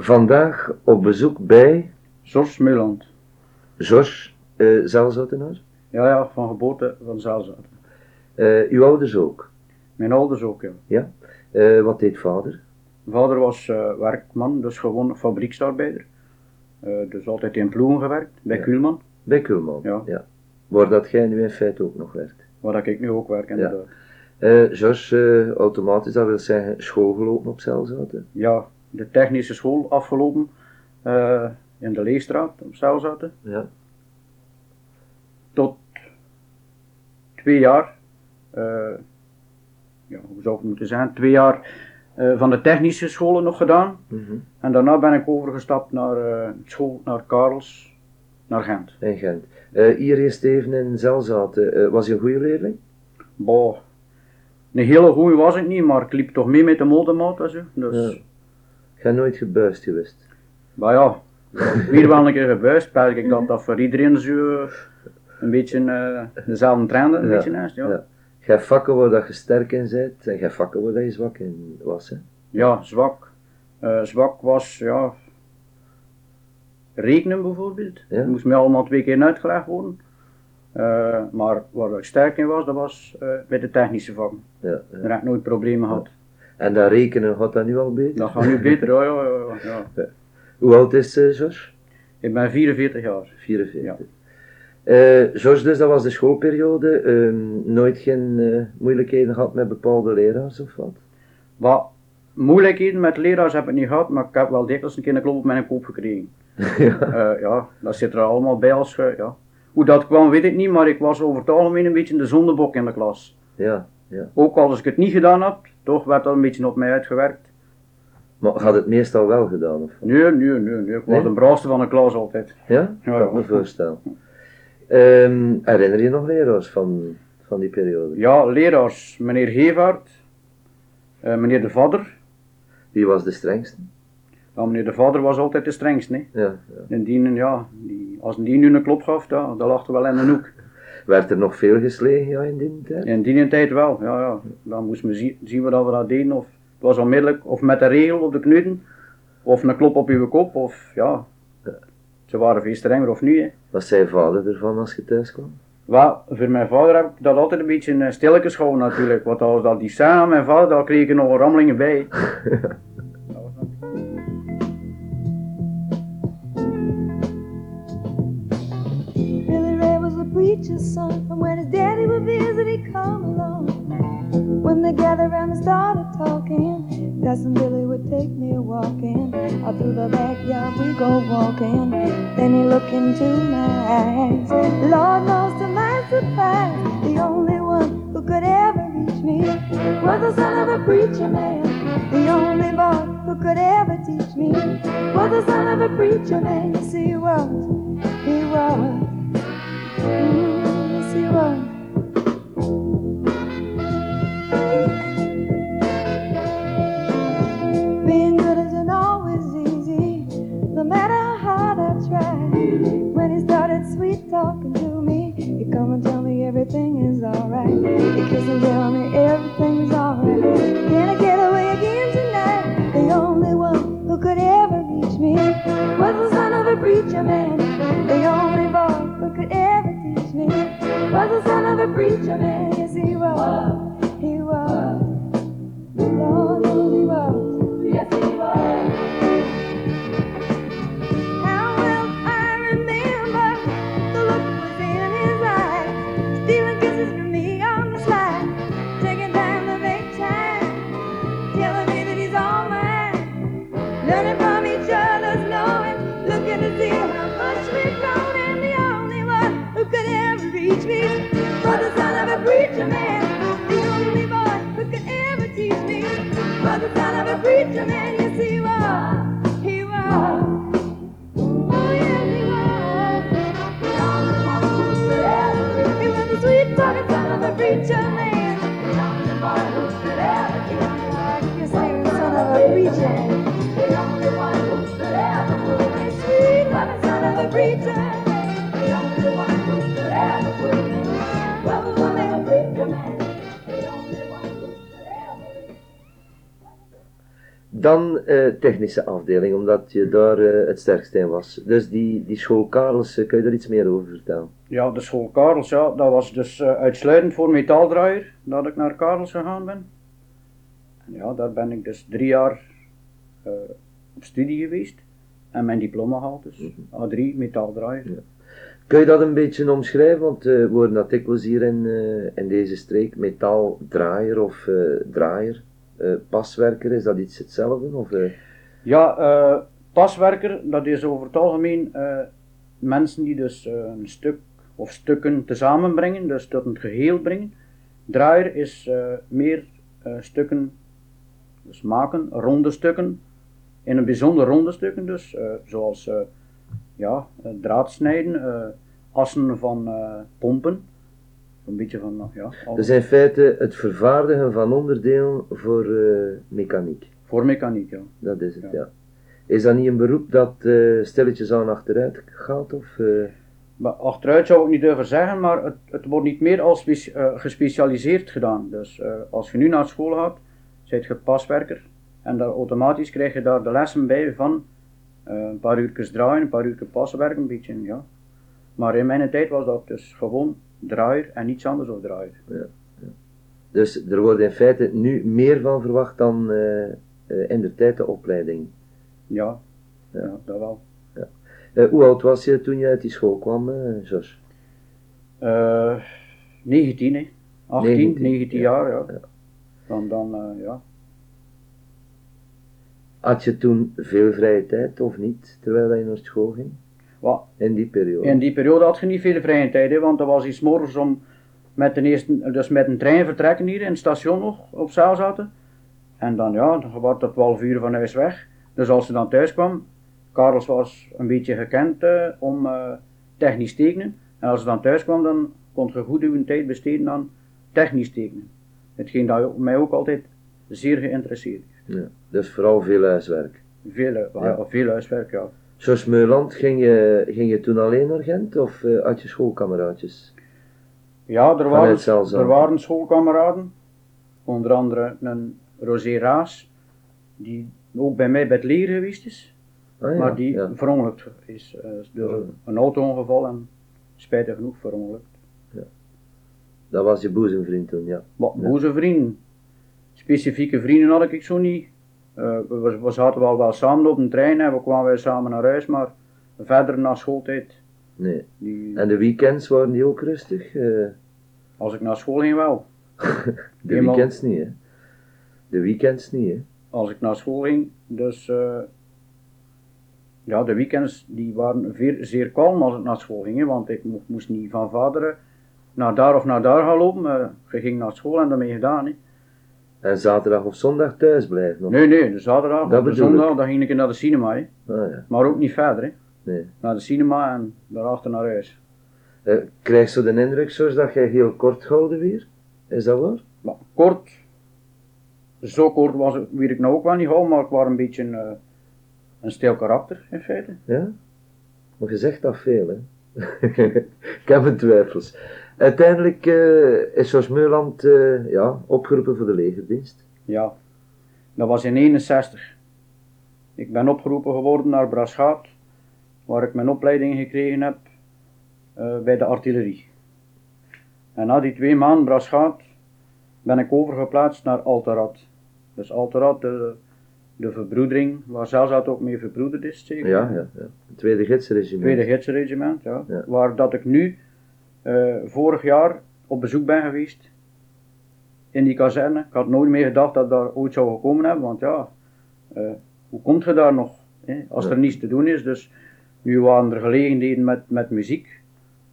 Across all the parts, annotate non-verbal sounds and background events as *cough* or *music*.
Vandaag op bezoek bij George Meuland. George uh. Ja, ja, van geboorte van Zelzouten. Uh, uw ouders ook? Mijn ouders ook, ja. Ja. Uh, wat deed vader? Vader was uh, werkman, dus gewoon fabrieksarbeider. dus altijd in ploegen gewerkt, bij Ja. Kuhlman, Bij Kulman. Ja. Waar dat jij nu in feite ook nog werkt. waar dat ik nu ook werk inderdaad. George, uh, automatisch, dat wil zeggen school gelopen op Zelzouten. Ja, de technische school afgelopen eh, in de Leestraat op Zelzouten. Ja. Tot twee jaar, eh, ja, hoe zou ik het moeten zijn, twee jaar eh, van de technische scholen nog gedaan. Mhm. En daarna ben ik overgestapt naar school, naar Karels, naar Gent. In Gent. Uh, hier eerst even in Zelzouten. Uh, was je een goede leerling? Boah, een hele goeie was ik niet, maar ik liep toch mee met de modemaat. Dus, Ja. Ben nooit gebuist geweest. maar ja, weer wel een keer gebuist. Spel ik dat dat voor iedereen zo een beetje eh, dezelfde trend een Ja, beetje is. Ja. ja. Ja. Hebt vakken waar dat je sterk in bent en hebt vakken waar dat je zwak in was. Hè? zwak. Eh, zwak was, ja, rekenen bijvoorbeeld. Ja. Dat moest mij allemaal twee keer uitgelegd worden. Eh, maar waar ik sterk in was, dat was bij de technische vakken. Ja, Daar ja. heb ik nooit problemen gehad. En dat rekenen gaat dat nu al beter? Dat gaat nu beter, ja, ja, ja, ja. Hoe oud is uh, George? Ik ben 44 jaar. 44. Ja. Eh, George, dus dat was de schoolperiode. Ehm, nooit geen eh, moeilijkheden gehad met bepaalde leraars of wat? Wat moeilijkheden met leraars heb ik niet gehad, maar ik heb wel dikwijls een keer een klop op mijn kop gekregen. *laughs* ja. Eh, ja, dat zit er allemaal bij als je, ja. Hoe dat kwam weet ik niet, maar ik was over het algemeen een beetje de zondebok in de klas. ja, ja. Ook als ik het niet gedaan had, toch werd dat een beetje op mij uitgewerkt. Maar had het meestal wel gedaan? Of? Nee, nee, nee, nee. ik was Nee? de braafste van de klas altijd. Ja? Ja, Kan ik me ja. voorstellen. Ehm, herinner je nog leraars van, van die periode? Ja, leraars, meneer Gevaert, eh, meneer de Vader. Wie was de strengste? Ja, meneer de Vader was altijd de strengste. hè. Ja, ja. En die, ja, die, als die nu een klop gaf, ja, dat lag er wel in de hoek. Werd er nog veel geslegen ja, in die tijd? In die tijd wel, ja, ja. Dan moesten we zien, zien we dat we dat deden. Of het was onmiddellijk, of met een regel op de knuten, of een klop op uw kop, of ja. Ze waren veel strenger of niet. Hè. Wat zei vader ervan als je thuis kwam? Wel, voor mijn vader heb ik dat altijd een beetje uh, stilletjes gehouden natuurlijk. Want als dat die aan mijn vader, dan kreeg ik nog rammelingen bij. *laughs* preacher's son, and when his daddy would visit, he'd come along. When they gathered around and started talking, Cousin Billy would take me walking. Out through the backyard we go walking. Then he looked into my eyes. Lord knows to my surprise, the only one who could ever reach me was the son of a preacher man. The only boy who could ever teach me was the son of a preacher man. Yes, he was. Dan uh, technische afdeling, omdat je daar eh, het sterkste in was. Dus die, die school Karels, uh, kun je daar iets meer over vertellen? Ja, de school Karels, ja, dat was dus uitsluitend voor metaaldraaier dat ik naar Karels gegaan ben. En ja, daar ben ik dus drie jaar op studie geweest en mijn diploma gehaald, dus. Mhm. A3 metaaldraaier. Kun je dat een beetje omschrijven? Want eh, we worden dat dikwijls hier in, eh, in deze streek metaaldraaier of eh, draaier. Paswerker, is dat iets hetzelfde? Of, Ja, paswerker, dat is over het algemeen mensen die dus een stuk of stukken samenbrengen, dus tot een geheel brengen. Draaier is meer stukken, dus maken, ronde stukken, in een bijzonder ronde stukken dus, zoals ja, eh, draadsnijden, eh, assen van eh, pompen, een beetje van, ja, alles. dus in feite het vervaardigen van onderdelen voor mechaniek. voor mechaniek, ja. Dat is het, ja. Ja. Is dat niet een beroep dat eh, stilletjes aan achteruit gaat? Of, Maar achteruit zou ik niet durven zeggen, maar het, het wordt niet meer als spe- gespecialiseerd gedaan. Dus als je nu naar school gaat, zijt je paswerker. En daar automatisch krijg je daar de lessen bij van een paar uurtjes draaien, een paar uurtjes paswerken, een beetje, ja. Maar in mijn tijd was dat dus gewoon draaier en niets anders dan draaier. dus er wordt in feite nu meer van verwacht dan eh, eh, in de tijd de opleiding. Ja, ja. dat wel. Eh, hoe oud was je toen je uit die school kwam, eh Jos? Eh 19, hè. 18, 19, 19, ja, jaar, ja. Dan, dan eh, ja. Had je toen veel vrije tijd of niet, terwijl je naar school ging? Wat, In die periode? In die periode had je niet veel vrije tijd, hè, want er was iets morgens om met, de eerste, dus met een trein vertrekken hier in het station nog op zaal zaten. En dan ja, dan was het 12 uur van huis weg. Dus als ze dan thuis kwam, Karels was een beetje gekend eh, om eh, technisch tekenen. En als ze dan thuis kwam, dan kon je goed uw tijd besteden aan technisch tekenen. Hetgeen dat mij ook altijd zeer geïnteresseerd heeft. Ja, dus vooral veel huiswerk. Veel, eh, Ja. veel huiswerk, ja. Jos Meuland, ging je, ging je toen alleen naar Gent of eh, had je schoolkameraadjes? Ja, er waren, er waren schoolkameraden, onder andere een Rosé Raas, die ook bij mij bij het leren geweest is, Ah, ja, maar die ja. verongelukt is eh, door Oh. een auto-ongeval en spijtig genoeg verongelukt. Dat was je boezemvriend toen, ja. Maar Ja. Specifieke vrienden had ik zo niet. Eh, we, zaten wel, wel samen op een trein en we kwamen weer samen naar huis, maar verder na schooltijd, Nee. die, En de weekends waren die ook rustig? Eh, als ik naar school ging wel. *laughs* de Eenmaal- weekends niet, hè? De weekends niet, hè? als ik naar school ging. Dus eh, ja, de weekends die waren veer, zeer kalm als ik naar school ging. hè, Want ik mo- moest niet van vaderen naar daar of naar daar gaan lopen. eh, je ging naar school en daarmee gedaan. Hè. En zaterdag of zondag thuis blijven? Of? Nee, nee, de zaterdag Dat of de zondag dan ging ik naar de cinema. Hè. Ah, ja. Maar ook niet verder. Hè. Nee. Naar de cinema en daarachter naar huis. Eh, krijg je de indruk, zoals dat jij heel kort gehouden weer? Is dat waar? Maar kort, zo kort was ik, weet ik nou ook wel niet gauw, maar ik was een beetje eh, een stil karakter in feite. Ja? Maar je zegt dat veel, hè? *laughs* ik heb mijn twijfels. Uiteindelijk eh, is Jos Meuland eh, ja, opgeroepen voor de legerdienst. Ja, dat was in 61. Ik ben opgeroepen geworden naar Braschaat, waar ik mijn opleiding gekregen heb eh, bij de artillerie. En na die twee maanden Braschaat ben ik overgeplaatst naar Alterad. Dus Alterad, de, de verbroedering, waar Zelzat ook mee verbroederd is, zeker? Ja, ja, ja. Het tweede gidsregiment. Tweede gidsregiment, ja. Ja. Waar dat ik nu eh, vorig jaar op bezoek ben geweest in die kazerne. Ik had nooit meer gedacht dat daar ooit zou gekomen hebben, want ja, eh, hoe komt je daar nog hè, als Ja. er niets te doen is? Dus nu waren er gelegenheden met, met muziek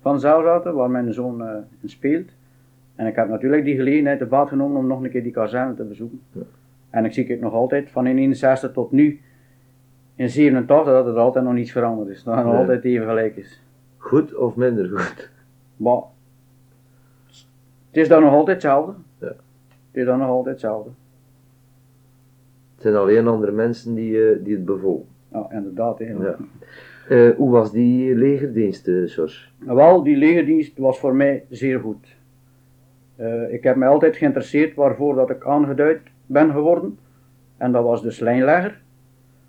van Zelzaten, waar mijn zoon eh, in speelt. En ik heb natuurlijk die gelegenheid te baat genomen om nog een keer die kazerne te bezoeken. Ja. En ik zie het nog altijd, van in 61 tot nu, in 87, dat er altijd nog niets veranderd is. Dat het nog Nee. altijd even gelijk is. Goed of minder goed? Maar het is dan nog altijd hetzelfde. Ja. Het is dan nog altijd hetzelfde. Het zijn alleen andere mensen die, eh, die het bevolken. Ja, inderdaad. Hè. Ja. Eh, hoe was die legerdienst? Nou, Wel, die legerdienst was voor mij zeer goed. Ik heb mij altijd geïnteresseerd waarvoor dat ik aangeduid ben geworden. En dat was dus lijnlegger.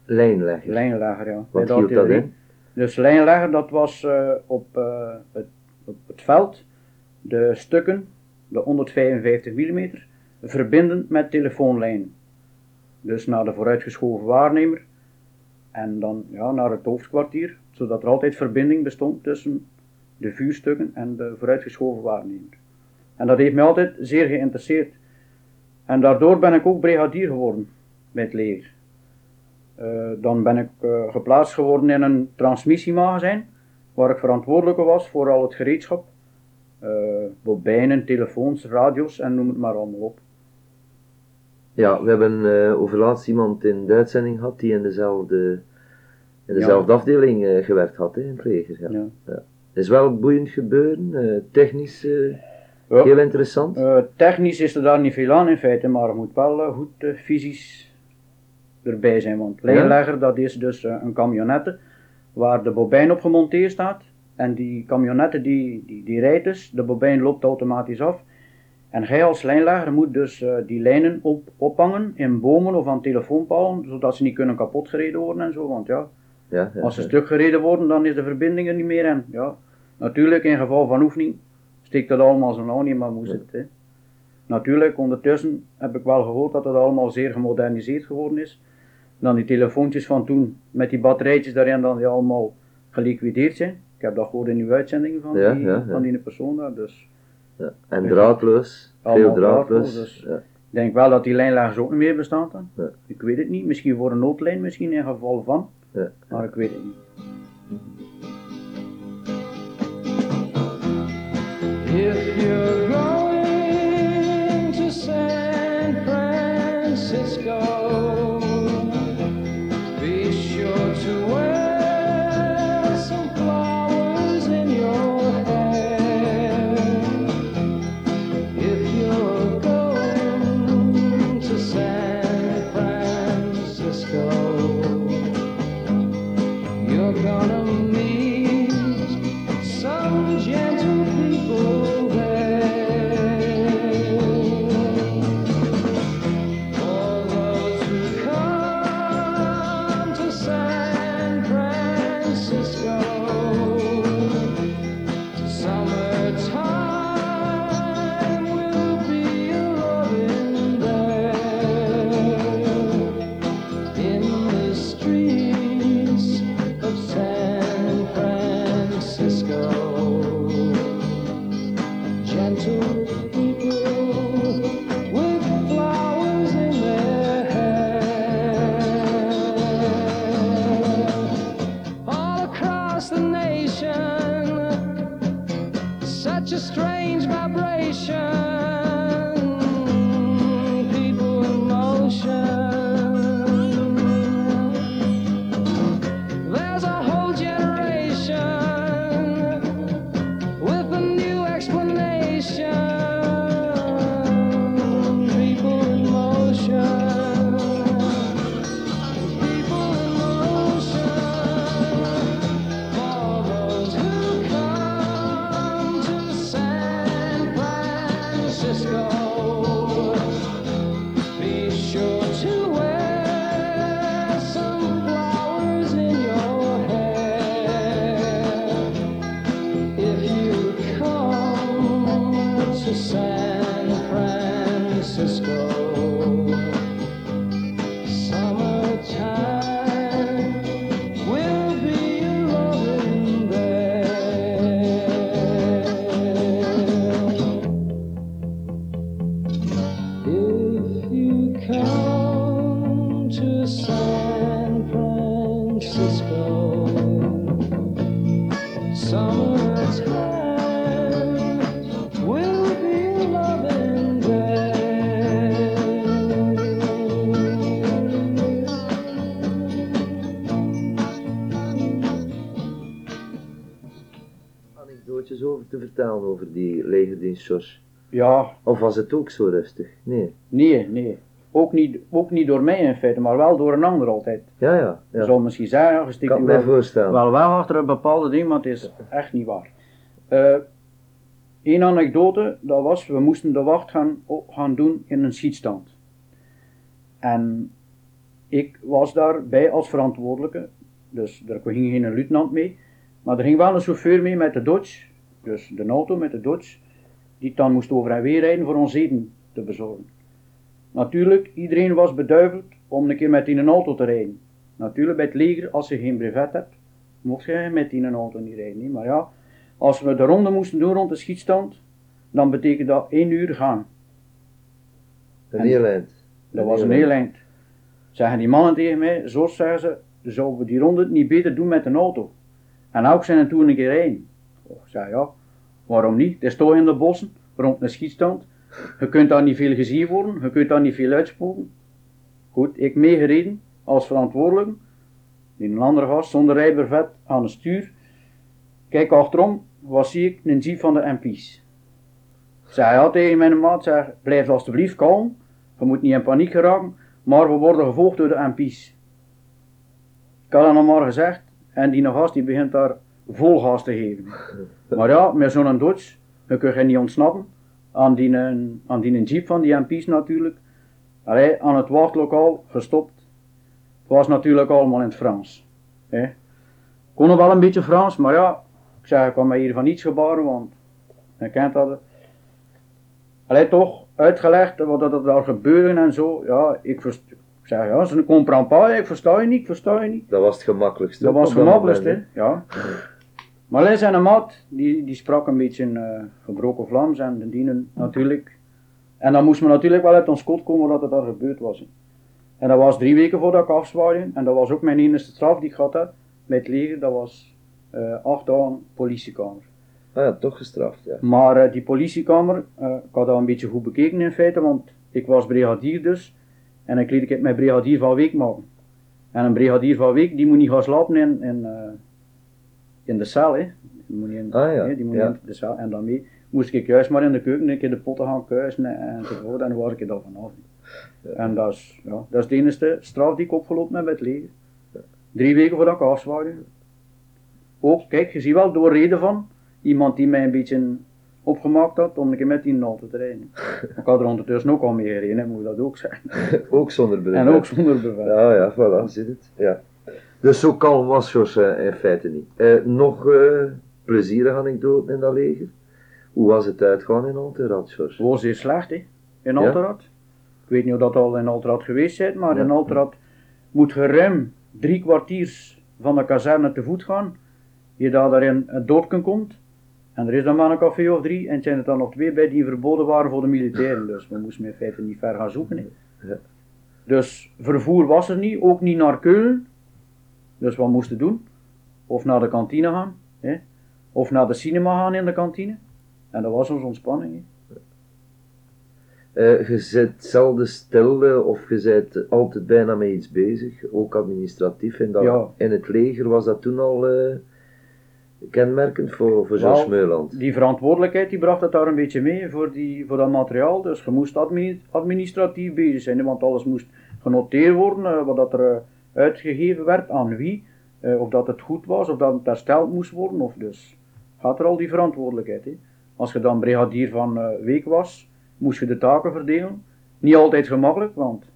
Lijnlegger. Lijnlegger, ja. Wat hield dat in? Dus lijnlegger, dat was op, het, op het veld de stukken, de 155 mm, verbinden met telefoonlijnen. Dus naar de vooruitgeschoven waarnemer en dan ja, naar het hoofdkwartier, zodat er altijd verbinding bestond tussen de vuurstukken en de vooruitgeschoven waarnemer. En dat heeft mij altijd zeer geïnteresseerd. En daardoor ben ik ook brigadier geworden bij het leger. Eh, dan ben ik eh, geplaatst geworden in een transmissiemagazijn, waar ik verantwoordelijke was voor al het gereedschap. Eh bobijnen, telefoons, radio's en noem het maar allemaal op. Ja, we hebben eh, over laatst iemand in de uitzending gehad die in dezelfde, in dezelfde afdeling eh, gewerkt had, hè, in het leger. Ja. Ja. Is wel boeiend gebeuren, technisch heel interessant. Technisch is er daar niet veel aan in feite, maar het moet wel goed fysisch erbij zijn. Want lijnlegger, dat is dus een camionette waar de bobijn op gemonteerd staat. En die camionette die, die, die rijdt dus, de bobijn loopt automatisch af. En jij als lijnlegger moet dus eh, die lijnen op, ophangen in bomen of aan telefoonpalen, zodat ze niet kunnen kapot gereden worden en zo. Want ja, Ja, ja, als ze ja. stuk gereden worden, dan is de verbinding er niet meer. En ja, natuurlijk in geval van oefening steekt dat allemaal zo nauw niet, maar moest het. Hè. Natuurlijk, ondertussen heb ik wel gehoord dat het allemaal zeer gemoderniseerd geworden is. Dan die telefoontjes van toen, met die batterijtjes daarin, dan die allemaal geliquideerd zijn. Ik heb dat gehoord in uw uitzending van, Ja, die, ja, ja. van die persoon daar. Dus Ja. En draadloos, veel draadloos. draadloos, dus- Ja. ik denk wel dat die lijnlagers ook niet meer bestaan dan. Ik weet het niet, misschien voor een noodlijn, misschien in geval van. Ja. Maar ik weet het niet. If you're going to San Francisco, Over te vertellen over die legerdienst, George. Ja, Of was het ook zo rustig? Nee. nee, nee. Ook niet, ook niet door mij in feite, maar wel door een ander altijd. Ja, ja. Je ja. zal misschien zeggen, je Ik kan me wel, voorstellen. wel weg achter een bepaalde ding, maar het is echt niet waar. Eén anekdote, dat was, we moesten de wacht gaan, gaan doen in een schietstand. En ik was daarbij als verantwoordelijke, dus er ging geen luitenant mee, maar er ging wel een chauffeur mee met de Dodge, dus de auto met de Dodge, die dan moest over en weer rijden voor ons eten te bezorgen. Natuurlijk, iedereen was beduiveld om een keer met die een auto te rijden. Natuurlijk, bij het leger, als je geen brevet hebt, mocht je met die een auto niet rijden. Maar ja, als we de ronde moesten doen rond de schietstand, dan betekent dat één uur gaan. Een En- heel eind. Dat was een heel eind. Zeggen die mannen tegen mij, zo zeggen ze, zouden we die ronde niet beter doen met een auto? En ook zijn er toen een keer rijden. Ik zei ja, waarom niet? Het is toch in de bossen, rond een schietstand. Je kunt daar niet veel gezien worden, je kunt daar niet veel uitspoken. Goed, ik meegereden als verantwoordelijke. Die een andere gast zonder rijbevet aan het stuur. Kijk achterom, wat zie ik? Een jeep van de MP's. Zei ja tegen mijn maat, zeg, blijf alstublieft kalm. Je moet niet in paniek geraken, maar we worden gevolgd door de MP's. Ik had dat nog maar gezegd en die gast die begint daar vol gas te geven. Maar ja, met zo'n Dodge, je kunt je niet ontsnappen. Aan die, een- aan die jeep van die MP's natuurlijk. Allee, aan het wachtlokaal gestopt. Het was natuurlijk allemaal in het Frans. Hè. Kon nog wel een beetje Frans, maar ja, ik zei ik kwam mij hier van niets gebaren, want je kent dat. Allee, toch uitgelegd wat dat er daar gebeurde en zo. Ja, ik, verst, ik zei ja, ze comprend pas, ik versta je niet, ik versta je niet. Dat was het gemakkelijkste. Dat was dat gemakkelijk, hè? moment, ja. Maar hij zijn maat, die, die sprak een beetje eh, gebroken Vlaams en de dienen natuurlijk. En dan moest men natuurlijk wel uit ons kot komen wat er daar gebeurd was. En dat was drie weken voordat ik afzwaaide. En dat was ook mijn enige straf die ik had met het leger. Dat was eh, acht dagen politiekamer. Ah ja, toch gestraft, ja. Maar eh, die politiekamer, ik had dat een beetje goed bekeken in feite, want ik was brigadier dus. En ik liet ik mijn brigadier van week maken. En een brigadier van week, die moet niet gaan slapen in, in, in de cel, hè. Die moet in, Ah, ja. die moet Ja. niet in de cel. En daarmee moest ik juist maar in de keuken een keer de potten gaan kuisen en- enzovoort. En dan was ik er dan vanaf. En dat is, ja, dat is de enige straf die ik opgelopen heb met het leger. Drie weken voordat ik afzwaaide. Ook, kijk, je ziet wel door reden van iemand die mij een beetje opgemaakt had om een keer met die auto te rijden. *laughs* Ik had er ondertussen ook al mee gereden, moet dat ook zeggen. ook zonder brevet. En ook zonder bevel. Ja, ja, voilà, zit het. Ja. Dus zo kalm was Jos eh, in feite niet. Eh, nog eh plezierige anekdoten in dat leger? Hoe was het uitgaan in Alterad, was zeer slecht, hè, in Ja? Alterad. Ik weet niet of dat al in Alterad geweest bent, maar Ja. in Alterad moet je ruim drie kwartiers van de kazerne te voet gaan. Je daar daarin het dorpje komt. En er is dan maar een café of drie. En zijn er dan nog twee bij die verboden waren voor de militairen. Dus we moesten in feite niet ver gaan zoeken. hè. Ja. Dus vervoer was er niet, ook niet naar Keulen. Dus wat moesten doen? Of naar de kantine gaan, hè? of naar de cinema gaan in de kantine. En dat was onze ontspanning. hè. Eh, je zit zelden stil of je bent altijd bijna met iets bezig, ook administratief. En dat, Ja. In het leger was dat toen al eh, kenmerkend voor, voor Wel, Meuland. Die verantwoordelijkheid die bracht het daar een beetje mee voor, die, voor dat materiaal. Dus je moest admini- administratief bezig zijn, want alles moest genoteerd worden, eh, wat dat er uitgegeven werd, aan wie, eh, of dat het goed was, of dat het hersteld moest worden. Of dus gaat er al die verantwoordelijkheid. Hè. Als je dan brigadier van eh, week was, moest je de taken verdelen. Niet altijd gemakkelijk, want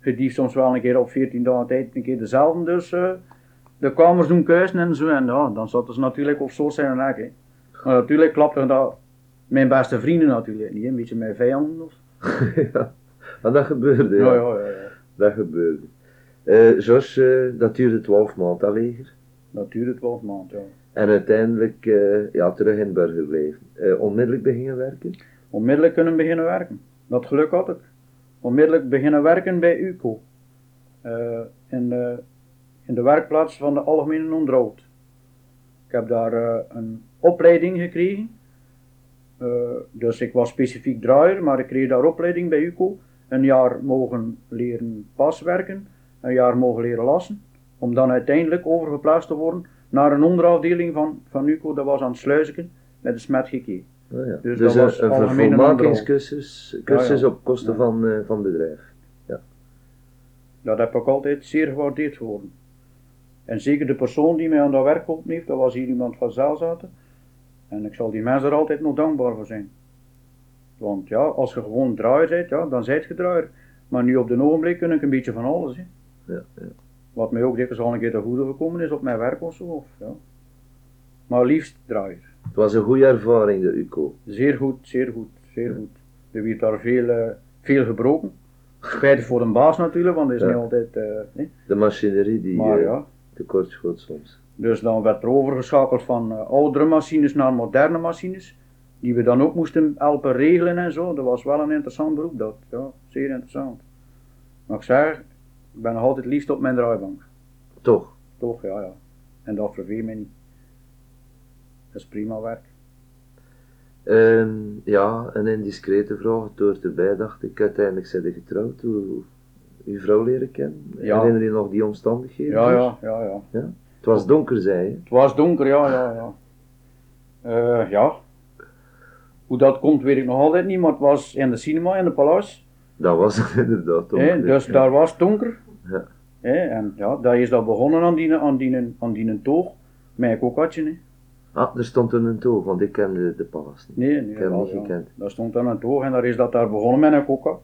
je dief soms wel een keer op 14 dagen tijd een keer dezelfde. Dus eh, de kamers doen kuisen en zo. En ja, dan zaten ze natuurlijk op zo zijn nek. Hè. Maar natuurlijk klapte dat mijn beste vrienden natuurlijk niet. Een beetje mijn vijanden. Of... *laughs* ja. Maar dat gebeurde, ja. Ja, ja, ja, ja. Dat gebeurde. Eh Jos, eh, dat duurde 12 maanden leger. Dat duurde 12 maanden. Ja. En uiteindelijk eh, ja, terug in Burger gebleven. Eh, onmiddellijk beginnen werken. Onmiddellijk kunnen beginnen werken. Dat geluk had ik. Onmiddellijk beginnen werken bij UCO. Eh, in, de, in de werkplaats van de Algemene Onderhoud. Ik heb daar eh, een opleiding gekregen. Eh, dus ik was specifiek draaier, maar ik kreeg daar opleiding bij UCO. Een jaar mogen leren paswerken, een jaar mogen leren lassen. Om dan uiteindelijk overgeplaatst te worden naar een onderafdeling van, van UCO, dat was aan het Sluizen, met de Smet. Ah, ja. Dus Dus, dat was een, een vervolmakingscursus cursus Ja, ja. op kosten Ja. van, eh, van bedrijf. Dat heb ik altijd zeer gewaardeerd geworden. En zeker de persoon die mij aan dat werk geholpen heeft, dat was hier iemand van Zeilzaten. En ik zal die mensen er altijd nog dankbaar voor zijn. Want ja, als je gewoon draaier bent, ja, dan zijt je draaier. Maar nu op de ogenblik kun ik een beetje van alles. Hè. Ja, ja. Wat mij ook dikwijls al een keer te goede gekomen is op mijn werk of zo. Of, ja. Maar liefst draaier. Het was een goede ervaring, de UCO. Zeer goed, zeer goed, zeer goed. Er werd daar veel, eh, veel gebroken. Spijtig voor de baas natuurlijk, want dat is niet altijd. eh, nee. De machinerie die Maar ja. tekort schoot soms. Dus dan werd er overgeschakeld van oudere machines naar moderne machines. Die we dan ook moesten helpen regelen en zo. Dat was wel een interessant beroep, dat. Ja, zeer interessant. Maar ik zeg, ik ben nog altijd liefst op mijn draaibank. Toch? Toch, ja, ja. En dat verveelt mij niet. Dat is prima werk. Ja, een indiscrete vraag. Het hoort erbij, dacht ik. Uiteindelijk zijn je getrouwd. Hoe uw vrouw leren kennen? Ja. Herinner je nog die omstandigheden? Ja, ja, ja, ja. Het was donker, zei je. Het was donker, ja, ja, ja. Eh, ja. Hoe dat komt, weet ik nog altijd niet, maar het was in de cinema in de Palace. Dat was het *laughs* inderdaad donker. Dus daar was het donker. Ja. En ja, daar is dat begonnen aan die, aan die, aan die toog. Met een kokatje. Hè. Ah, er stond een toog, want ik kende de palas niet. Nee, nee, Ik heb hem niet ja. gekend. Daar stond dan een toog en daar is dat daar begonnen met een kokka.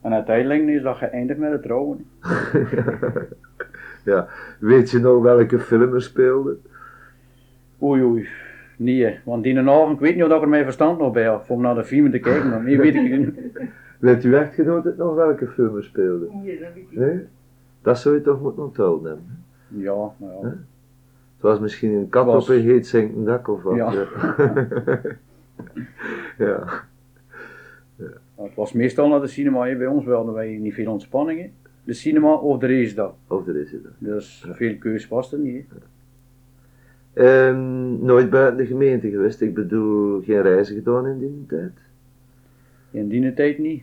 En uiteindelijk is dat geëindigd met het trouwen. *laughs* ja. Weet je nog welke film er speelde? Oei, oei. Nee, hè. want die avond, ik weet niet of ik er mijn verstand nog bij had om naar de film te kijken. Maar nee, weet ik niet. *laughs* Weet uw echtgenoot het nog welke film er speelde? Nee, dat weet ik Nee? Dat zou je toch moeten onthouden hebben. Ja, nou ja. Het was misschien een kat Was- op een heet zinkend dak of wat. Ja. ja. *laughs* Het was meestal naar de cinema hè. bij ons, wel wij niet veel ontspanning. hè. De cinema of de racedag. Of er is het. Dus veel keus was er niet. Ehm, nooit buiten de gemeente geweest. Ik bedoel, geen reizen gedaan in die tijd. In die tijd niet.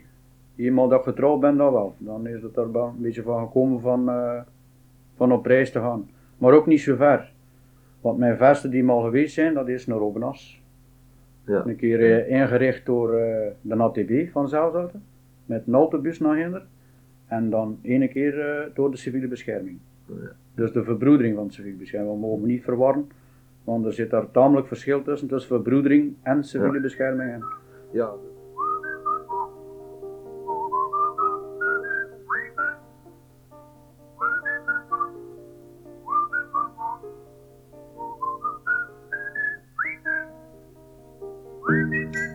Eenmaal dat getrouwd ben, dan wel. Dan is het er wel een beetje van gekomen van, eh, van op reis te gaan. Maar ook niet zo ver. Want mijn verste die mal geweest zijn, dat is naar Obenas. Ja. Een keer eh, ingericht door eh, de ATB van Zelzaten. Met een autobus naar Hinder. En dan ene keer door de civiele bescherming. Ja. Dus de verbroedering van de civiele bescherming. We mogen niet verwarren. Want er zit daar tamelijk verschil tussen. Tussen verbroedering en civiele Ja. bescherming. En Ja. Dat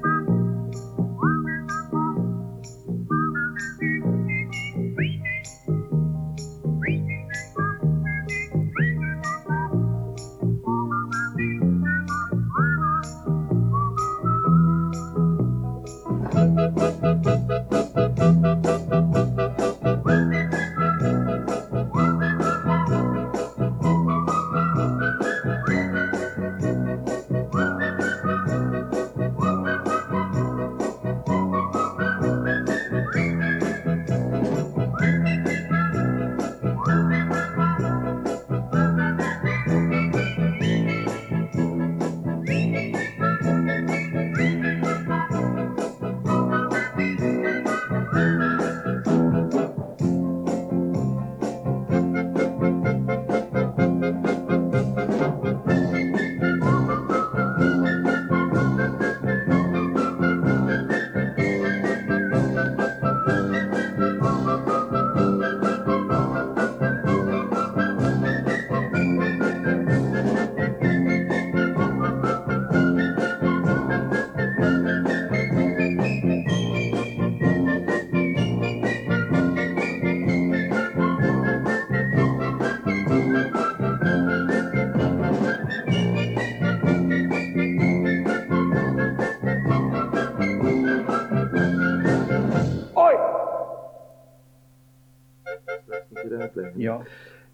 uitleggen. ja.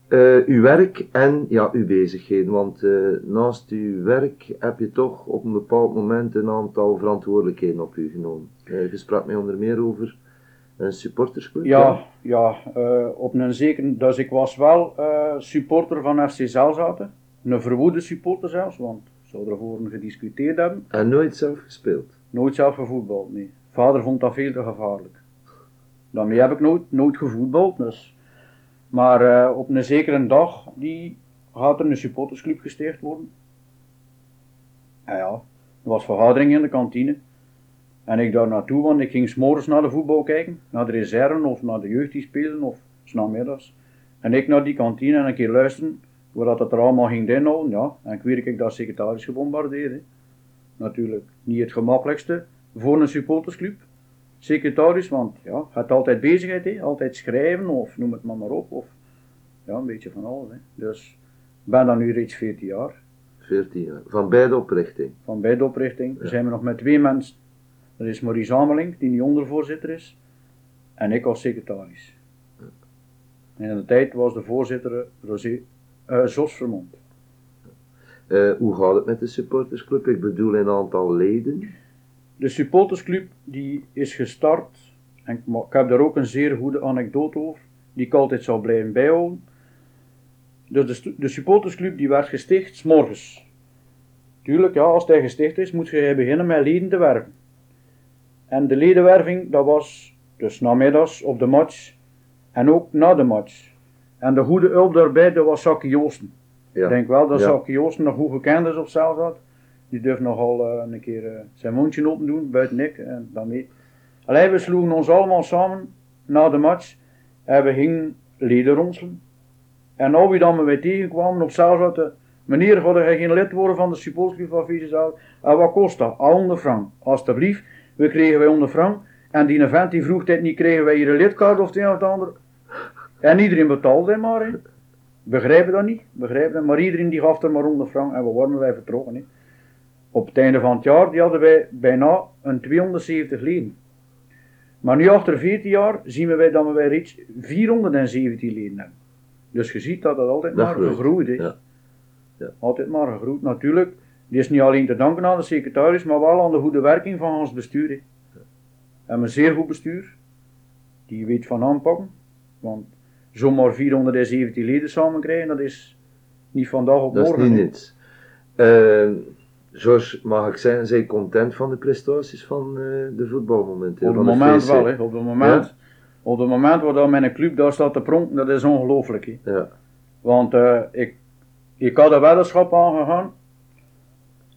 Eh, uw werk en ja, uw bezigheden. Want eh, naast uw werk heb je toch op een bepaald moment een aantal verantwoordelijkheden op u genomen. Eh, je sprak mij onder meer over een supportersclub. Ja, ja eh, op een zeker. Dus ik was wel eh, supporter van FC Zelzaten. Een verwoede supporter zelfs, want we zouden ervoor gediscuteerd hebben. En nooit zelf gespeeld. Nooit zelf gevoetbald, nee. Vader vond dat veel te gevaarlijk. Daarmee heb ik nooit, nooit gevoetbald. Dus. Maar eh, op een zekere dag die gaat er een supportersclub gesticht worden. En ja, er was vergadering in de kantine. En ik daar naartoe, want ik ging s'morgens naar de voetbal kijken. Naar de reserve of naar de jeugd die spelen of 's namiddags. En ik naar die kantine en een keer luisteren hoe dat het er allemaal ging inhouden. Ja, en ik weet ik dat secretaris gebombardeerd. Natuurlijk niet het gemakkelijkste voor een supportersclub. Secretaris, want ja, het altijd bezigheid, hè. altijd schrijven of noem het maar, maar op. Of, ja, een beetje van alles. Hè. Dus ik ben dan nu reeds 14 jaar. 14 jaar. Van bij de oprichting. Van bij de oprichting Ja. zijn we nog met twee mensen. Dat is Maurice Amelink, die nu ondervoorzitter is. En ik als secretaris. En in de tijd was de voorzitter eh, Rosé, eh Jos Vermont. Eh, hoe gaat het met de supportersclub? Ik bedoel een aantal leden. De supportersclub die is gestart. En ik, heb daar ook een zeer goede anekdote over. Die ik altijd zal blijven bijhouden. Dus de, de supportersclub die werd gesticht 's morgens. Tuurlijk, ja, als hij gesticht is, moet je beginnen met leden te werven. En de ledenwerving, dat was dus namiddags op de match en ook na de match. En de goede hulp daarbij, dat was Sakkie Joosten. Ja. Ik denk wel dat Ja. Joosten nog goed gekend is op Zelzat. Die durft nogal eh, een keer eh, zijn mondje open doen, buiten ik. En dan mee. Allee, we sloegen ons allemaal samen na de match. En we gingen leden ronselen. En al wie dan we weer tegenkwamen op eh, Meneer, gaat hij geen lid worden van de supportclub van Visezout? En wat kost dat? Ah, 100 frank. Alsjeblieft, we kregen wij 100 frank. En die vent die vroeg dit niet, kregen wij hier een lidkaart of het een of het ander. En iedereen betaalde maar. Hè. Begrijpen dat niet? Begrijpen? Maar iedereen die gaf er maar 100 frank en we waren wij vertrokken. Hè. Op het einde van het jaar die hadden wij bijna een 270 leden. Maar nu achter 14 jaar zien wij dat we wij reeds 417 leden hebben. Dus je ziet dat dat altijd Dat maar groeit, gegroeid is. ja. Ja. Altijd maar gegroeid. Natuurlijk, die is niet alleen te danken aan de secretaris, maar wel aan de goede werking van ons bestuur. hè. We hebben een zeer goed bestuur, die weet van aanpakken. Want zomaar 417 leden samen krijgen, dat is niet vandaag op Dat is morgen. niet niets. George, mag ik zijn, zijn content van de prestaties van eh, de voetbal momenteel? Op het de moment VC? wel, hè. op het moment. Op het moment waar dat mijn club daar staat te pronken, dat is ongelooflijk. hè. Ja, Want eh, ik, ik had een weddenschap aangegaan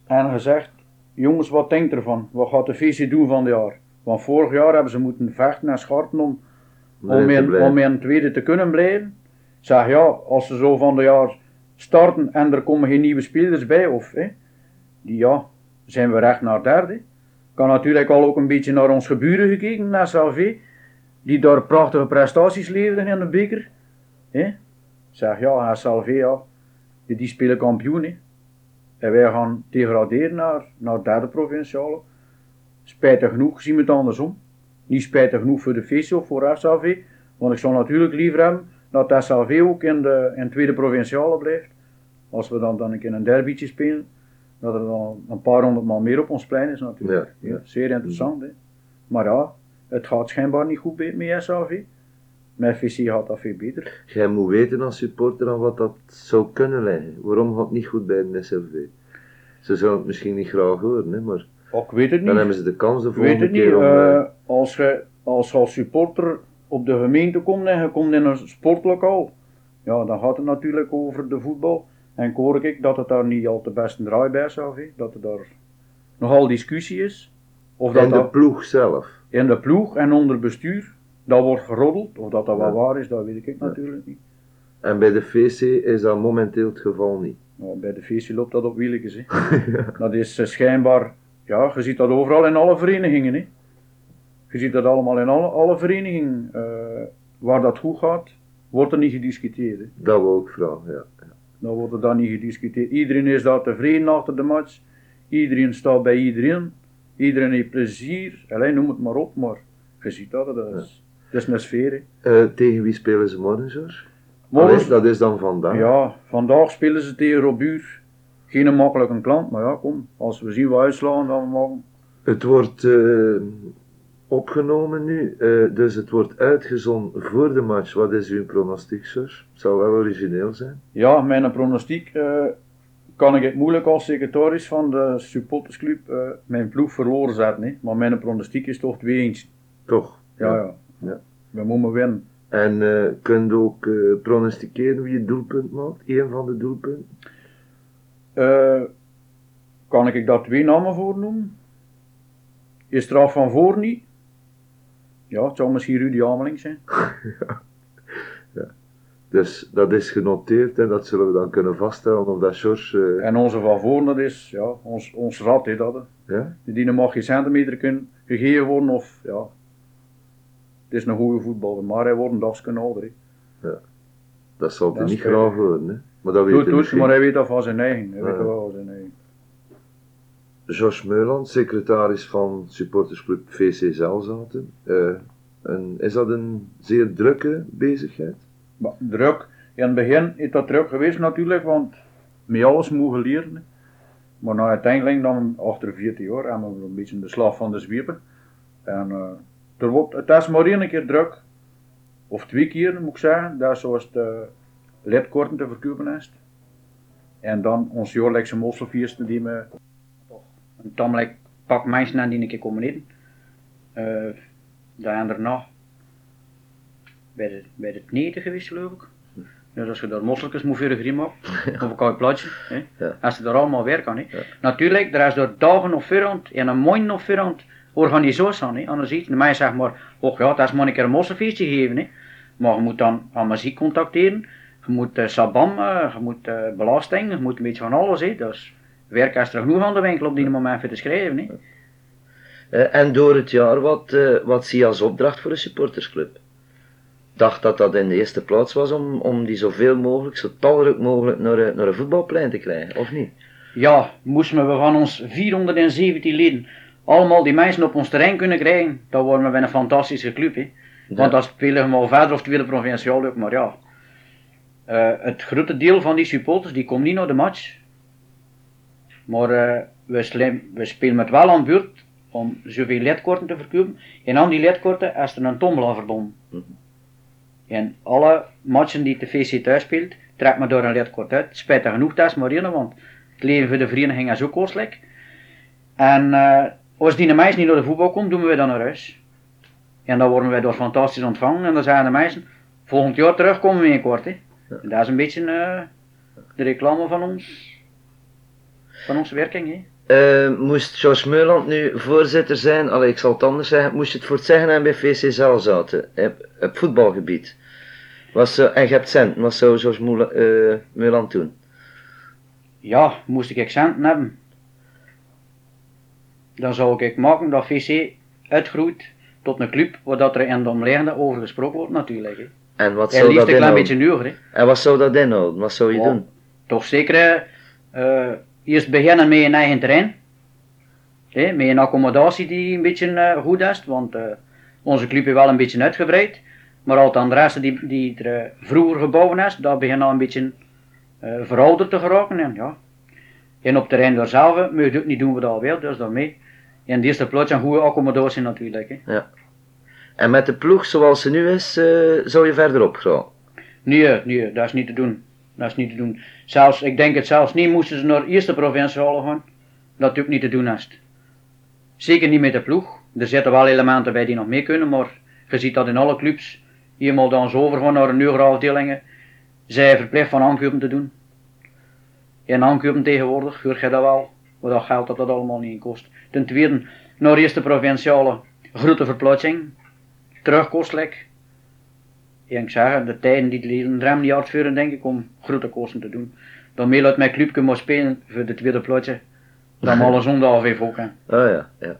en gezegd, jongens wat denkt ervan? Wat gaat de VC doen van het jaar? Want vorig jaar hebben ze moeten vechten en scharten om, om in, om in tweede te kunnen blijven. Ik zeg ja, als ze zo van het jaar starten en er komen geen nieuwe spelers bij, of hè, ja, zijn we recht naar derde. Ik natuurlijk al ook een beetje naar ons geburen gekeken, naar SLV, die daar prachtige prestaties leverden in de beker. Ik zeg ja, SLV ja, die, spelen kampioen. Hè. En wij gaan degraderen naar, naar derde provinciale. Spijtig genoeg zien we het andersom. Niet spijtig genoeg voor de VC of voor SLV. Want ik zou natuurlijk liever hebben dat SLV ook in de in tweede provinciale blijft. Als we dan, dan een keer een derbytje spelen. Dat er dan een paar honderd man meer op ons plein is natuurlijk. Ja, ja. zeer interessant. Hè. Maar ja, het gaat schijnbaar niet goed met, SLV. Met VC gaat dat veel beter. Jij moet weten als supporter aan wat dat zou kunnen liggen. Waarom gaat het niet goed bij de SLV? Ze zouden het misschien niet graag horen, hè, maar Oh, ik weet het dan niet. hebben ze de kans de weet volgende het niet. keer om... eh, eh, als je als, als supporter op de gemeente komt en je komt in een sportlokaal, ja, dan gaat het natuurlijk over de voetbal. En hoor ik dat het daar niet al te best een draai bij zou zijn, dat er daar nogal discussie is. Of dat, en de dat ploeg zelf. in de ploeg en onder bestuur, dat wordt geroddeld. Of dat dat wel Ja. waar is, dat weet ik natuurlijk niet. En bij de VC is dat momenteel het geval niet. Nou, bij de VC loopt dat op wieltjes. Hè. *laughs* Dat is eh, schijnbaar, ja, je ziet dat overal in alle verenigingen. Hè. Je ziet dat allemaal in alle, alle verenigingen. eh, waar dat goed gaat, wordt er niet gediscuteerd. Hè. Dat wou ik vragen, ja. Dan wordt er dan niet gediscuteerd. Iedereen is daar tevreden achter de match. Iedereen staat bij iedereen. Iedereen heeft plezier. Alleen noem het maar op, maar je ziet dat, dat is, dat is een sfeer. Eh, tegen wie spelen ze morgen, George? Morgen- dat is dan vandaag. Ja, vandaag spelen ze tegen Robuur. Geen makkelijke klant, maar ja, kom. Als we zien wat uitslaan, dan mogen Het wordt eh, opgenomen nu, eh, dus het wordt uitgezonden voor de match. Wat is uw pronostiek, George? Zou wel origineel zijn. Ja, mijn pronostiek eh, kan ik het moeilijk als secretaris van de supportersclub eh, mijn ploeg verloren zetten. Hè. Maar mijn pronostiek is toch 2-1. Toch? Ja, ja. Ja. We moeten winnen. En kunt ook eh, pronosticeren wie het doelpunt maakt? Eén van de doelpunten? Kan ik daar twee namen voor noemen? Is er af van voor niet? Ja, het zou misschien Rudy Ameling zijn. *laughs* Dus dat is genoteerd en dat zullen we dan kunnen vaststellen of dat George... eh, En onze van voren, dat is ja, ons, ons rad is dat. ja? Die mag geen centimeter kunnen gegeven worden of ja. Het is een goede voetballer, maar hij wordt een dagje ouder. hè. Dat zal hij niet graag horen, hè. Maar dat weet Doet, hij doet, maar hij weet dat van zijn eigen. Hij weet Ja. dat wel van zijn eigen. George Meuland, secretaris van supportersclub VC Zelzaten. En is dat een zeer drukke bezigheid? Maar druk, in het begin is dat druk geweest natuurlijk, want met alles mogen leren. Maar nou uiteindelijk dan, achter 14 jaar, hebben we een beetje de slag van de zwiepen. En eh, er wordt, het is maar één keer druk, of twee keer moet ik zeggen, is zoals de lidkorten te verkopen is. En dan ons jaarlijkse mosselfeesten die me een tamelijk pak mensen aan die een keer komen eten. Eh daar en daarna bij de, bij de kneten geweest geloof ik. Dus als je daar mosseltjes moet voor een maakt, of een koud plaatje, hè, Ja. als je daar allemaal werk aan. Hè. Natuurlijk, er is door dagen of voorhand en een maand of voorhand organisatie aan. Hè. Anders iets, de mij zegt maar, oh ja, dat is maar een keer een mosselfeestje geven. Hè. Maar je moet dan aan muziek contacteren, je moet eh, sabam, eh, je moet eh, belasting, je moet een beetje van alles. Hè. Dus werk is er genoeg aan de winkel op die moment voor te schrijven. Hè. Eh, en door het jaar, wat, eh, wat zie je als opdracht voor de supportersclub? dacht dat dat in de eerste plaats was om, om die zoveel mogelijk, zo talrijk mogelijk naar, naar een voetbalplein te krijgen, of niet? Ja, moesten we van ons 417 leden allemaal die mensen op ons terrein kunnen krijgen, dan worden we een fantastische club. Hè. Want dan spelen we maar verder of tweede provinciaal ook, maar ja. Eh, het grote deel van die supporters die komt niet naar de match. Maar we, slim- we spelen met wel aan beurt om zoveel lidkorten te verkopen. En aan die lidkorten is er een tombola verbonden. En alle matchen die de VC thuis speelt, trekt me door een lidkort uit. Spijtig genoeg, dat is maar één, want het leven voor de vereniging is ook kostelijk. En eh, als die meisjes niet naar de voetbal komt, doen we dan naar huis. En dan worden wij door fantastisch ontvangen. En dan zeggen de meisjes, volgend jaar terug komen we in kort. Hè. En dat is een beetje eh, de reclame van ons, van onze werking. Hè. Eh, moest George Meuland nu voorzitter zijn, allee, ik zal het anders zeggen, moest je het voor het zeggen hebben bij VC Zelzaten, op, op voetbalgebied. Was zo, en je hebt centen, wat zou George eh, Meuland doen? Ja, moest ik centen hebben. Dan zou ik maken dat VC uitgroeit tot een club waar dat er in de omliggende over gesproken wordt natuurlijk. Hè. En wat zou liefst dat een klein beetje nuger. Hè. En wat zou dat inhouden? Wat zou je Ja. doen? Toch zeker eh, eerst beginnen met een eigen terrein. Hè, met een accommodatie die een beetje eh, goed is, want eh, onze club is wel een beetje uitgebreid. Maar al het andere die, die er eh, vroeger gebouwd is, dat begint al een beetje verouderd te geraken. En, ja. en op het terrein daar zelf moet je het ook niet doen wat al wil, dus daarmee. In de eerste plaats een goede accommodatie natuurlijk. Hè. En met de ploeg zoals ze nu is, zou je verderop gaan? Nee, nee, dat is niet te doen. Dat is niet te doen. Zelfs, ik denk het zelfs niet, moesten ze naar de eerste provinciale gaan. Dat ook niet te doen is. Zeker niet met de ploeg. Er zitten wel elementen bij die nog mee kunnen, maar je ziet dat in alle clubs. Eenmaal dan ze overgaan naar nieuwere afdelingen, zij verplicht van aankopen te doen. En aankopen tegenwoordig, hoor je dat wel, maar dat geld dat dat allemaal niet in kost. Ten tweede, naar de eerste provinciale, grote verplaatsing, terugkostelijk. Ik zeg, de tijden die de leden rem niet uitvoeren, denk ik, om grote kosten te doen. Dan meer uit mijn clubje moet spelen voor de tweede plotje, dan alle zondag heeft ook. Hè. Oh ja, ja.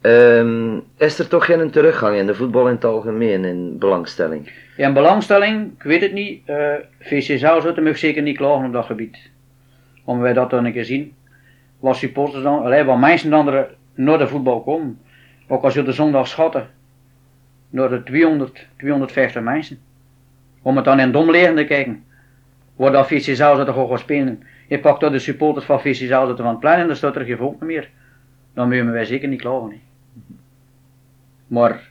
Ehm, is er toch geen teruggang in de voetbal in het algemeen, in belangstelling? En belangstelling, ik weet het niet, eh VC Zelzouten mag zeker niet klagen op dat gebied. Om wij dat dan een keer zien. Wat supporters dan, allee, wat mensen dan naar de voetbal komen. Ook als je de zondag schatten, naar de 200, 250 mensen. Om het dan in dom liggen te kijken. Waar dat VC Zelzouten gewoon gaat spelen. Je pakt door de supporters van VC Zelzouten van het plein en dan staat er geen volk meer. Dan mogen wij zeker niet klagen. hè. Maar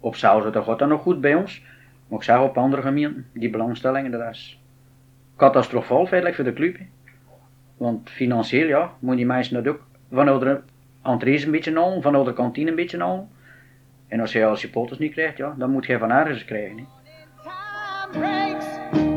op Zelzouten gaat dat nog goed bij ons. Maar ik zeg op andere gemeenten, die belangstellingen, dat is catastrofaal feitelijk voor de club. Want financieel, ja, moet die mensen dat ook van de entrees een beetje halen, van de kantine een beetje halen. En als je als supporters niet krijgt, ja, dan moet je van ergens krijgen. breaks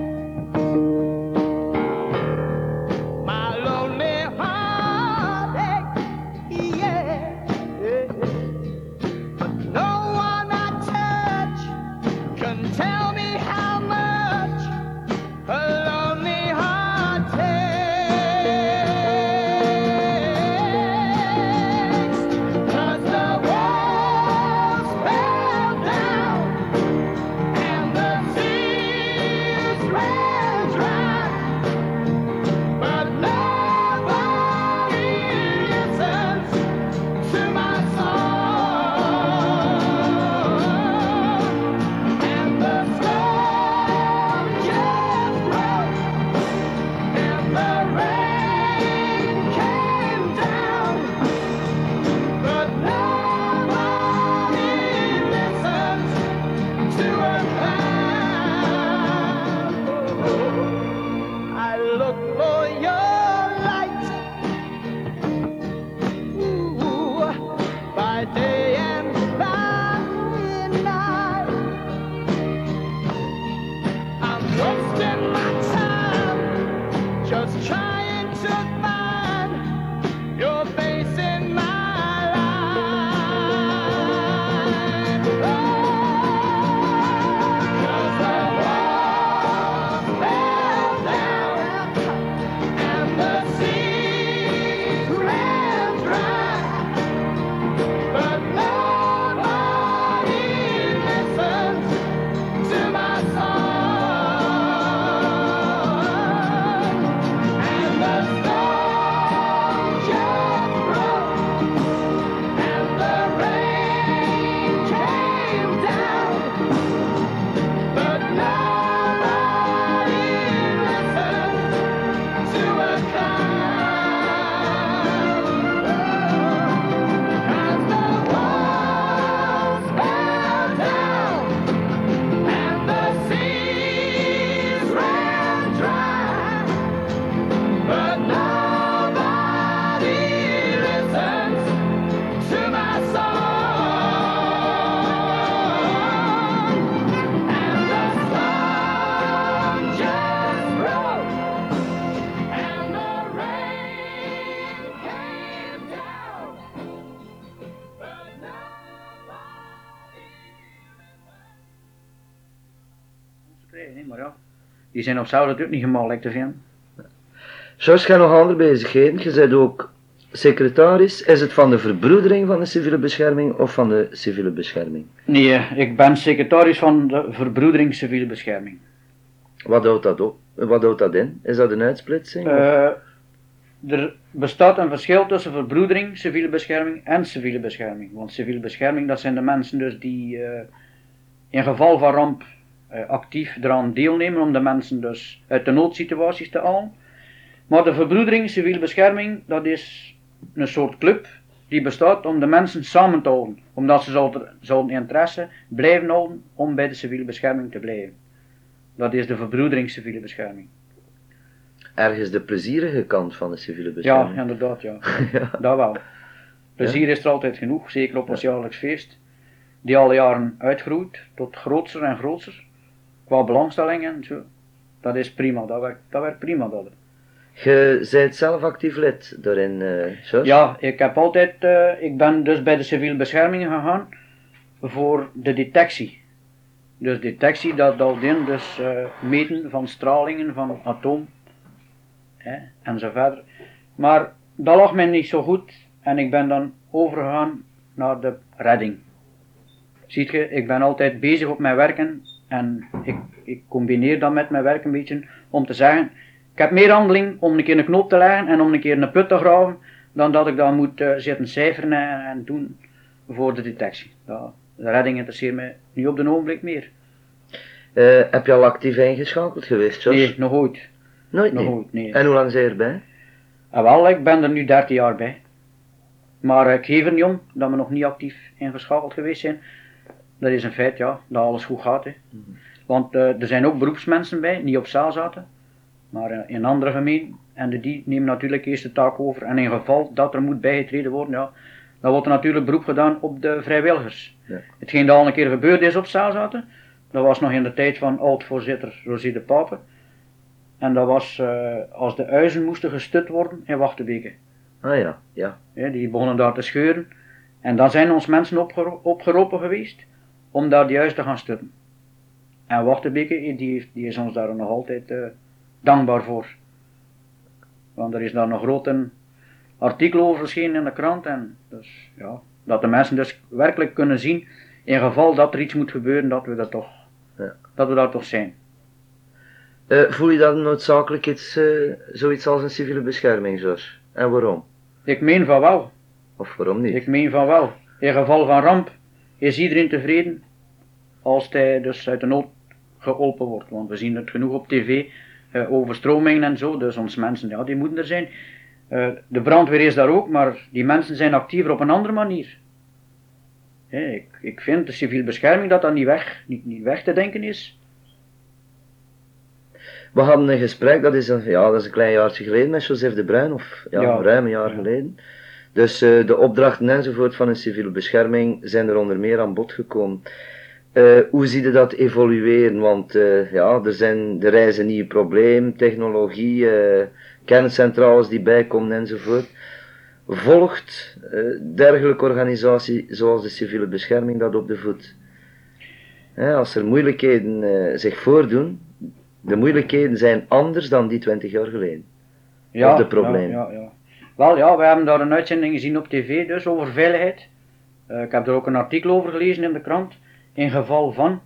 Die zijn op zout natuurlijk niet gemakkelijk te vinden. George, ga nog andere bezigheden. Je bent ook secretaris. Is het van de verbroedering van de civiele bescherming of van de civiele bescherming? Nee, eh, ik ben secretaris van de Verbroedering Civiele Bescherming. Wat houdt dat op? Wat houdt dat in? Is dat een uitsplitsing? Eh, er bestaat een verschil tussen verbroedering, civiele bescherming en civiele bescherming. Want civiele bescherming, dat zijn de mensen dus die eh, in geval van ramp actief eraan deelnemen om de mensen dus uit de noodsituaties te halen. Maar de verbroedering, civiele bescherming, dat is een soort club die bestaat om de mensen samen te houden. Omdat ze zouden, interesse blijven houden om bij de civiele bescherming te blijven. Dat is de verbroedering, civiele bescherming. Ergens de plezierige kant van de civiele Ja, bescherming. inderdaad, ja. *laughs* Ja. Dat wel. Plezier is er altijd genoeg, zeker op ons jaarlijks feest. Die alle jaren uitgroeit tot grootser en grootser. Qua belangstelling en zo. Dat is prima, dat werkt, dat werkt prima. Dat. Je bent zelf actief lid daarin, George? Ja, ik heb altijd, eh, ik ben dus bij de civiele bescherming gegaan voor de detectie. Dus detectie, dat houdt in dus eh, meten van stralingen van atoom hè, en zo verder. Maar dat lag mij niet zo goed en ik ben dan overgegaan naar de redding. Ziet je, ik ben altijd bezig op mijn werken en ik, ik combineer dat met mijn werk een beetje om te zeggen, ik heb meer handeling om een keer een knoop te leggen en om een keer een put te graven, dan dat ik dan moet eh, zitten cijferen en, en doen voor de detectie. Dat, de redding interesseert mij nu op de ogenblik meer. Eh, heb je al actief ingeschakeld geweest, George? Nee, nog ooit. Nooit Nog niet. ooit, nee. En hoe lang zijn je erbij? Ah, wel, ik ben er nu 13 jaar bij. Maar eh, ik geef er niet om dat we nog niet actief ingeschakeld geweest zijn. Dat is een feit, ja, dat alles goed gaat. Hè. Want eh, er zijn ook beroepsmensen bij, die op zaal zaten, maar eh, in andere gemeenten. En die nemen natuurlijk eerst de taak over. En in geval dat er moet bijgetreden worden, ja, dan wordt er natuurlijk beroep gedaan op de vrijwilligers. Ja. Hetgeen dat al een keer gebeurd is op zaal zaten, dat was nog in de tijd van oud-voorzitter Rosie de Pape. En dat was eh, als de uizen moesten gestut worden in Wachtebeke. Ah ja, ja. Hè, die begonnen daar te scheuren. En dan zijn ons mensen opgero- opgeroepen geweest om daar juist te gaan stutten. En Wachtebeke, die, die is ons daar nog altijd eh, dankbaar voor. Want er is daar nog groot een artikel over verschenen in de krant. En dus, ja, dat de mensen dus werkelijk kunnen zien, in geval dat er iets moet gebeuren, dat we, dat toch, Ja. dat we daar toch zijn. Eh, voel je dat noodzakelijk iets, eh, zoiets als een civiele bescherming, George? En waarom? Ik meen van wel. Of waarom niet? Ik meen van wel. In geval van ramp is iedereen tevreden als hij dus uit de nood geholpen wordt. Want we zien het genoeg op tv, eh, overstromingen en zo. Dus onze mensen, ja, die moeten er zijn. Eh, de brandweer is daar ook, maar die mensen zijn actiever op een andere manier. Ik, ik vind de civiele bescherming dat dat niet weg, niet, niet weg te denken is. We hadden een gesprek, dat is een, ja, dat is een klein jaartje geleden met Joseph de Bruin, of ja, Ja. ruim een jaar Ja. geleden. Dus eh, de opdrachten enzovoort van een civiele bescherming zijn er onder meer aan bod gekomen. Eh, hoe zie je dat evolueren? Want eh, ja, er, zijn, er reizen nieuwe problemen, technologie, kerncentrales die bijkomen enzovoort. Volgt dergelijke organisatie zoals de civiele bescherming dat op de voet? Hè, als er moeilijkheden zich voordoen, de moeilijkheden zijn anders dan die 20 jaar geleden. Of de problemen. Ja, ja, ja. Wel ja, we hebben daar een uitzending gezien op tv dus over veiligheid. Eh, ik heb er ook een artikel over gelezen in de krant. In geval van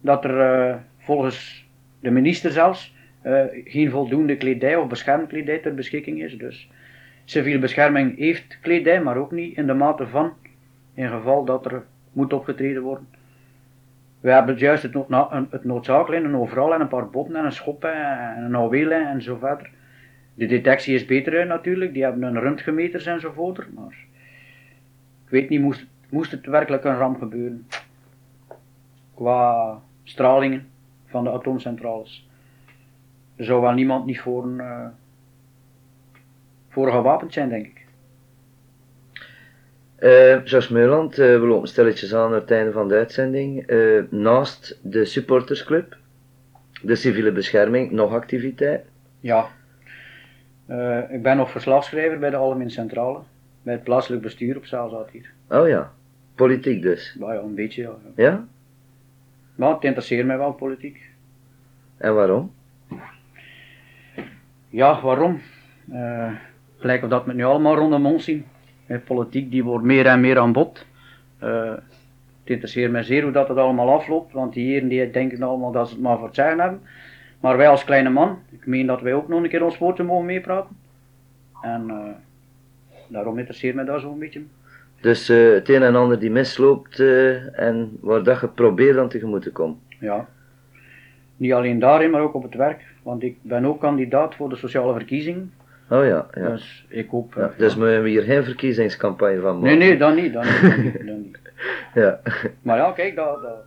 dat er eh, volgens de minister zelfs eh, geen voldoende kledij of beschermkledij ter beschikking is. Dus civiele bescherming heeft kledij, maar ook niet in de mate van in geval dat er moet opgetreden worden. We hebben juist het, nood, na- een- het noodzakelijke en overal en een paar botten en een schop en een AW-lijn en zo verder. De detectie is beter natuurlijk, die hebben een röntgenmeters enzovoort, maar ik weet niet, moest, moest het werkelijk een ramp gebeuren? Qua stralingen van de atoomcentrales. Er zou wel niemand niet voor, een, voor gewapend zijn, denk ik. Eh Jos Meuland, eh, we lopen stilletjes aan naar het einde van de uitzending. Eh, naast de supportersclub, de civiele bescherming, nog activiteit? Ja. Eh, ik ben nog verslagschrijver bij de Algemeen Centrale. Bij het plaatselijk bestuur op Zaalzaad hier. Oh ja, politiek dus. Nou ja, een beetje ja. Ja? Maar het interesseert mij wel, politiek. En waarom? Ja, waarom? Eh gelijk of dat we het nu allemaal rondom ons zien. Eh, politiek die wordt meer en meer aan bod. Eh, het interesseert mij zeer hoe dat het allemaal afloopt, want die heren die denken allemaal dat ze het maar voor het zeggen hebben. Maar wij als kleine man, ik meen dat wij ook nog een keer ons woordje mogen meepraten. En eh, daarom interesseert mij dat zo'n beetje. Dus eh, het een en ander die misloopt eh, en waar dat je probeert aan tegemoet te komen. Ja. Niet alleen daarin, maar ook op het werk. Want ik ben ook kandidaat voor de sociale verkiezingen. Oh ja, ja. Dus ik hoop... ja. Dus moeten we hier geen verkiezingscampagne van Nee, maken? nee, niet. Dat niet, dat niet, dat niet. *laughs* Ja. Maar ja, kijk, dat... dat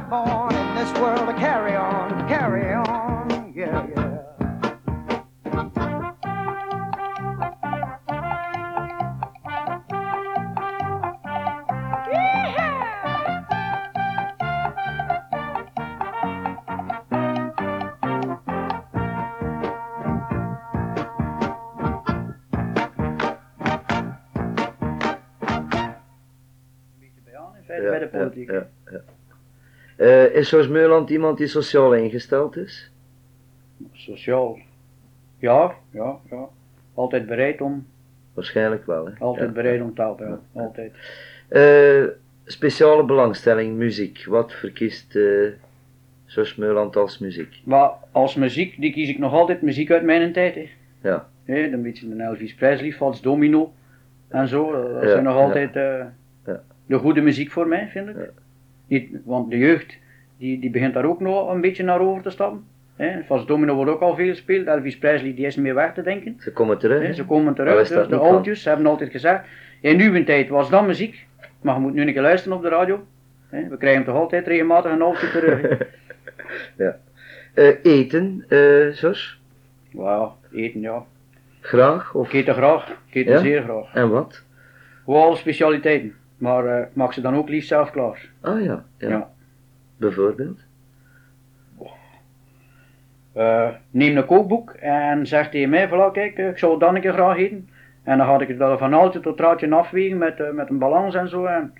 born in this world is Jos Meuland iemand die sociaal ingesteld is? Sociaal. Ja, ja, ja. Altijd bereid om, Waarschijnlijk wel. Hè? altijd Ja. bereid om te helpen, ja. Altijd. Eh, speciale belangstelling, muziek. Wat verkiest eh Jos Meuland als muziek? Maar als muziek, die kies ik nog altijd muziek uit mijn tijd. Hè. Ja. Een beetje een Elvis Presley, Fats Domino. en zo. eh, Dat Ja, zijn nog altijd eh, Ja. de goede muziek voor mij, vind ik. Ja. Niet, want de jeugd, die, die begint daar ook nog een beetje naar over te stappen. Vast Domino wordt ook al veel gespeeld. Elvis Presley die is niet meer weg te denken. Ze komen terug. Hè? ze komen terug, dus de oudjes, ze hebben altijd gezegd, in uw tijd was dat muziek, maar je moet nu een keer luisteren op de radio. We krijgen toch altijd regelmatig een oudje terug. hè. *laughs* Eh, eten, eh Jos? Wauw, eten ja. Graag? Of... Ik eet er graag, ik eet er Ja? zeer graag. En wat? Alle specialiteiten, maar ik maak ze dan ook liefst zelf klaar. Ah ja, ja. Ja. Bijvoorbeeld? Eh, neem een kookboek en zeg tegen mij, voilà kijk, ik zou dan een keer graag eten. En dan ga ik het wel van haaltje tot raadje afwegen met, eh, met een balans en zo. En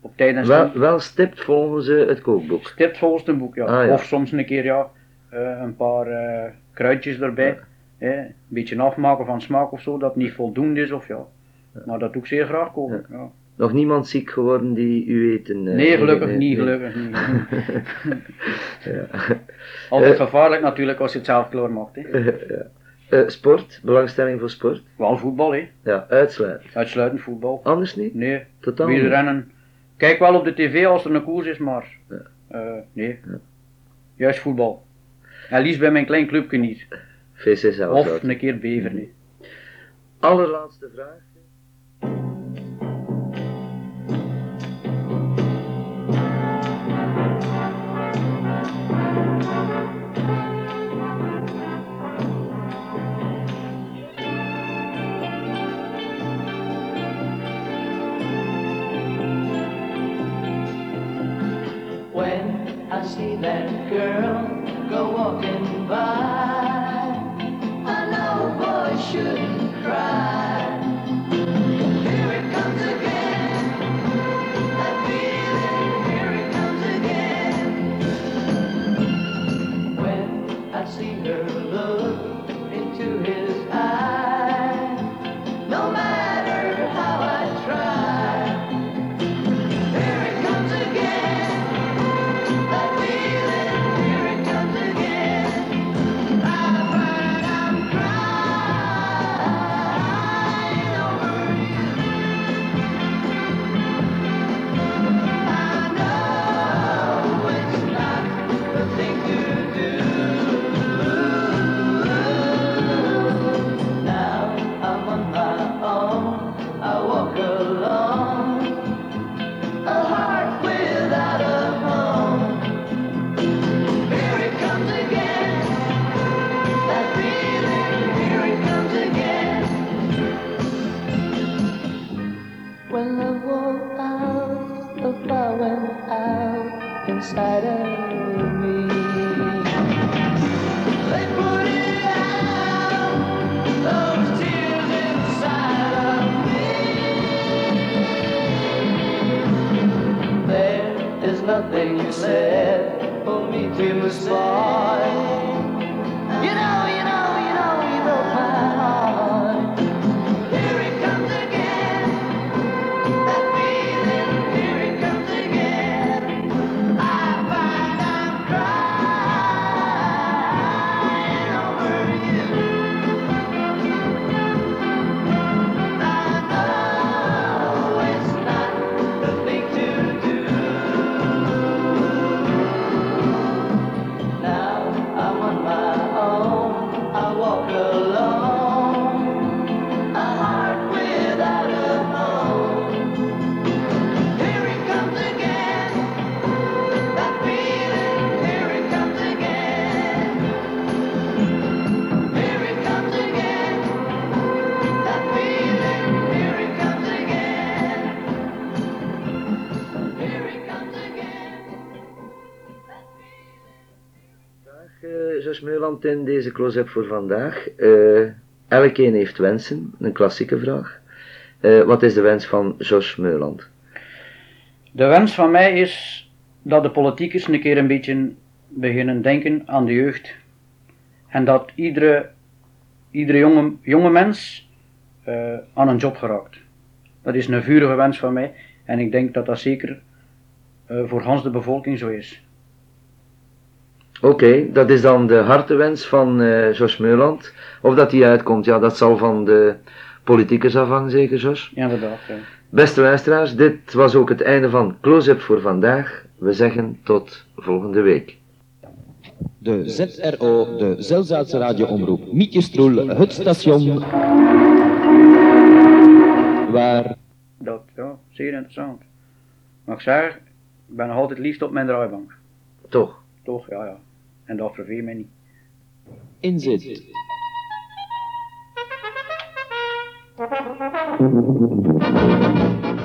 op tijd en Wel, wel stipt volgens eh, het kookboek. stipt volgens een boek, ja. Ah, ja. Of soms een keer ja, eh, een paar kruidjes erbij. hè, Een beetje afmaken van smaak of zo, dat niet voldoende is of ja. Maar dat doe ik zeer graag koken. Ja. Nog niemand ziek geworden die u eten? eh, Nee, gelukkig niet, nee. gelukkig niet. *laughs* ja. Altijd Eh. gevaarlijk natuurlijk als je het zelf klaar maakt. *laughs* Eh, sport, belangstelling voor sport? Wel voetbal, hè. Ja, uitsluitend. uitsluitend voetbal. Anders niet? Nee, Totaal niet. wielrennen. Kijk wel op de tv als er een koers is, maar Ja. nee. Ja. Juist voetbal. En liefst bij mijn klein clubje niet. VC zelf. Of een keer bever, nee. Allerlaatste vraag. 哦。In deze close-up voor vandaag. Eh elkeen heeft wensen, een klassieke vraag. Eh, wat is de wens van Jos Meuland? De wens van mij is dat de politiekers een keer een beetje beginnen denken aan de jeugd. En dat iedere, iedere jonge, jonge mens eh, aan een job geraakt. Dat is een vurige wens van mij. En ik denk dat dat zeker voor Hans de bevolking zo is. Oké, dat is dan de hartewens van eh Jos Meuland. Of dat die uitkomt, ja, dat zal van de Politiekers afhangen zeker, Jos? Ja, inderdaad. Ja. Beste luisteraars, dit was ook het einde van Close-Up voor vandaag. We zeggen tot volgende week. De ZRO, de Zelzaatse radioomroep Mietjestroel, het station waar Dat, ja, zeer interessant. Maar ik zeg, ik ben nog altijd liefst op mijn draaibank. Toch? Toch, ja, ja. En dat verveelt mij niet. in zit. *laughs*